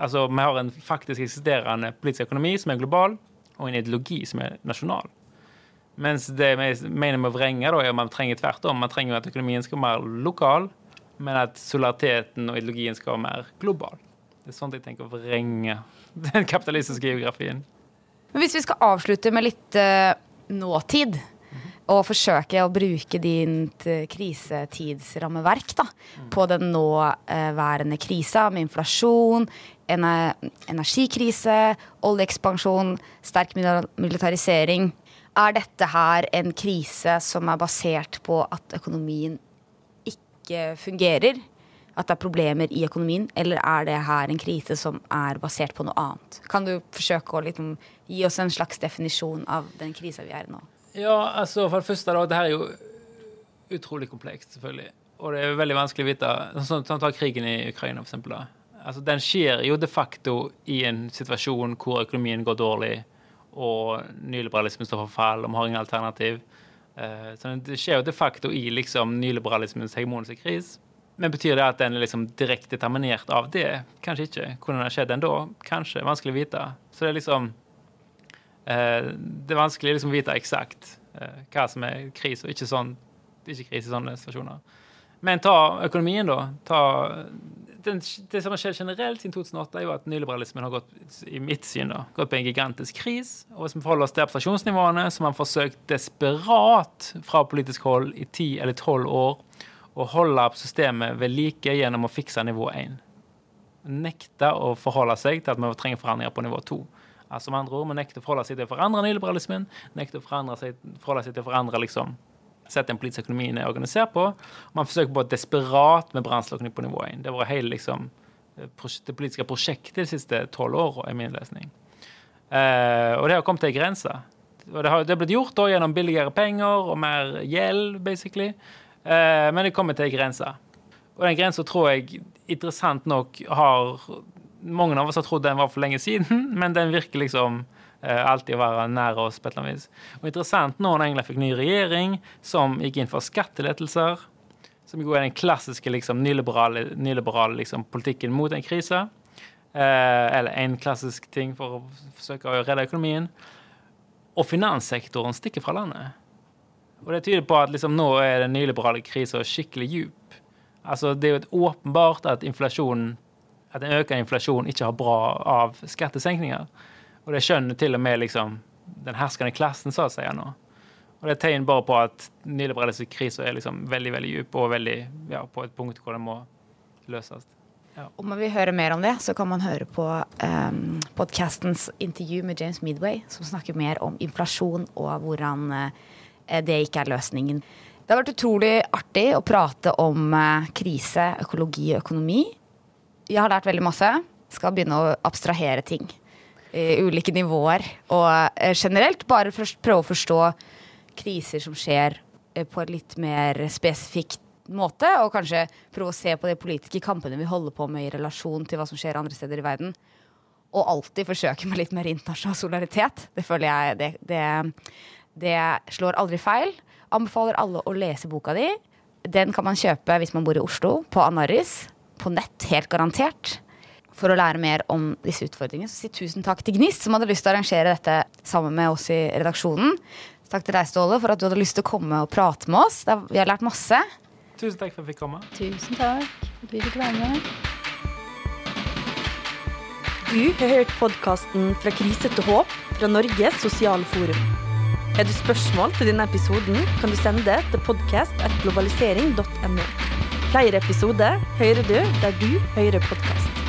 Speaker 4: Altså, vi har en faktisk eksisterende politisk økonomi som er global, og en ideologi som er nasjonal. Mens det vi mener med å vrenge, da, er at man trenger tvert om. Man trenger at økonomien skal være mer lokal, men at solidariteten og ideologien skal være mer global. Det er sånn jeg tenker å vrenge den kapitalistiske geografien.
Speaker 2: Men hvis vi skal avslutte med litt uh, nåtid, og forsøke å bruke ditt uh, krisetidsrammeverk da, på den nåværende uh, krisa med inflasjon, ener energikrise, oljeekspansjon, sterk militarisering. Er dette her en krise som er basert på at økonomien ikke fungerer? at det er problemer i økonomien, eller er det her en krise som er basert på noe annet? Kan du forsøke å liksom, gi oss en slags definisjon av den krisa vi er i nå?
Speaker 4: Ja, altså for det første, da, det her er jo utrolig komplekst, selvfølgelig. Og det er veldig vanskelig å vite. Sånn, som Ta krigen i Ukraina, for eksempel. Da. Altså, den skjer jo de facto i en situasjon hvor økonomien går dårlig, og nyliberalismen står for fall, og vi har ingen alternativ. Uh, så det skjer jo de facto i liksom, nyliberalismens hegemoniske krise. Men betyr det at den er liksom direkte determinert av det? Kanskje ikke. Hvordan det ha skjedd ennå? Kanskje. Vanskelig å vite. Så det er liksom eh, Det er vanskelig liksom å vite eksakt eh, hva som er krise og ikke sånn ikke krise i sånne situasjoner. Men ta økonomien, da. Ta, den, det som har skjedd generelt siden 2008, er jo at nyliberalismen har gått i mitt syn da, gått på en gigantisk kris. Og hvis vi forholder oss til abstraksjonsnivåene, som har forsøkt desperat fra politisk hold i ti eller tolv år å holde systemet ved like gjennom å fikse nivå 1. Nekte å forholde seg til at vi trenger forandringer på nivå 2. Altså med andre ord, Vi nekter å forholde seg til å forandre nyliberalismen, nekter å forholde seg, forholde seg til å forandre liksom, sett den politiske økonomien er organisert på. Man forsøker på desperat med brannslukking på nivå 1. Det var hele liksom, det politiske prosjektet de siste tolv åra, er min lesning. Eh, og det har kommet til ei grense. Og det har, det har blitt gjort da, gjennom billigere penger og mer gjeld, basically. Eh, men det kommer til ei grense. Og den grensa tror jeg interessant nok har Mange av oss har trodd den var for lenge siden, men den virker liksom eh, alltid å være nær oss på et eller annet vis. Og interessant nå når England fikk ny regjering som gikk inn for skattelettelser, som går i den klassiske liksom, nyliberale, nyliberale liksom, politikken mot en krise. Eh, eller en klassisk ting for å forsøke å redde økonomien. Og finanssektoren stikker fra landet. Og det tyder på at liksom, nå er den nyliberale krisa skikkelig djup. Altså, det er jo åpenbart at inflasjonen at en økende inflasjon ikke har bra av skattesenkninger. Og det skjønner til og med liksom, den herskende klassen, så å si, nå. Og det er tegn bare på at nyliberalistiske kriser er liksom veldig veldig dyp og veldig, ja, på et punkt hvor den må løses.
Speaker 2: Ja. Om man vil høre mer om det, så kan man høre på um, podkastens intervju med James Midway, som snakker mer om inflasjon og hvordan uh, det ikke er løsningen. Det har vært utrolig artig å prate om uh, krise, økologi og økonomi. Jeg har lært veldig masse. Skal begynne å abstrahere ting i ulike nivåer. Og eh, generelt bare prøve å forstå kriser som skjer på en litt mer spesifikk måte. Og kanskje prøve å se på de politiske kampene vi holder på med i relasjon til hva som skjer andre steder i verden. Og alltid forsøke med litt mer internasjonal solidaritet. Det føler jeg det, det det slår aldri feil. Anbefaler alle å lese boka di. Den kan man kjøpe hvis man bor i Oslo, på Anaris. På nett, helt garantert. For å lære mer om disse utfordringene. Så si tusen takk til Gnist, som hadde lyst til å arrangere dette sammen med oss i redaksjonen. Takk til deg, Ståle, for at du hadde lyst til å komme og prate med oss. Vi har lært masse.
Speaker 4: Tusen takk for at jeg fikk komme.
Speaker 3: Tusen takk vi fikk være med.
Speaker 1: Du har hørt podkasten Fra krise til håp fra Norges sosiale forum. Er du spørsmål til denne episoden, kan du sende det til podkast.globalisering.no. Flere episoder hører du der du hører podkast.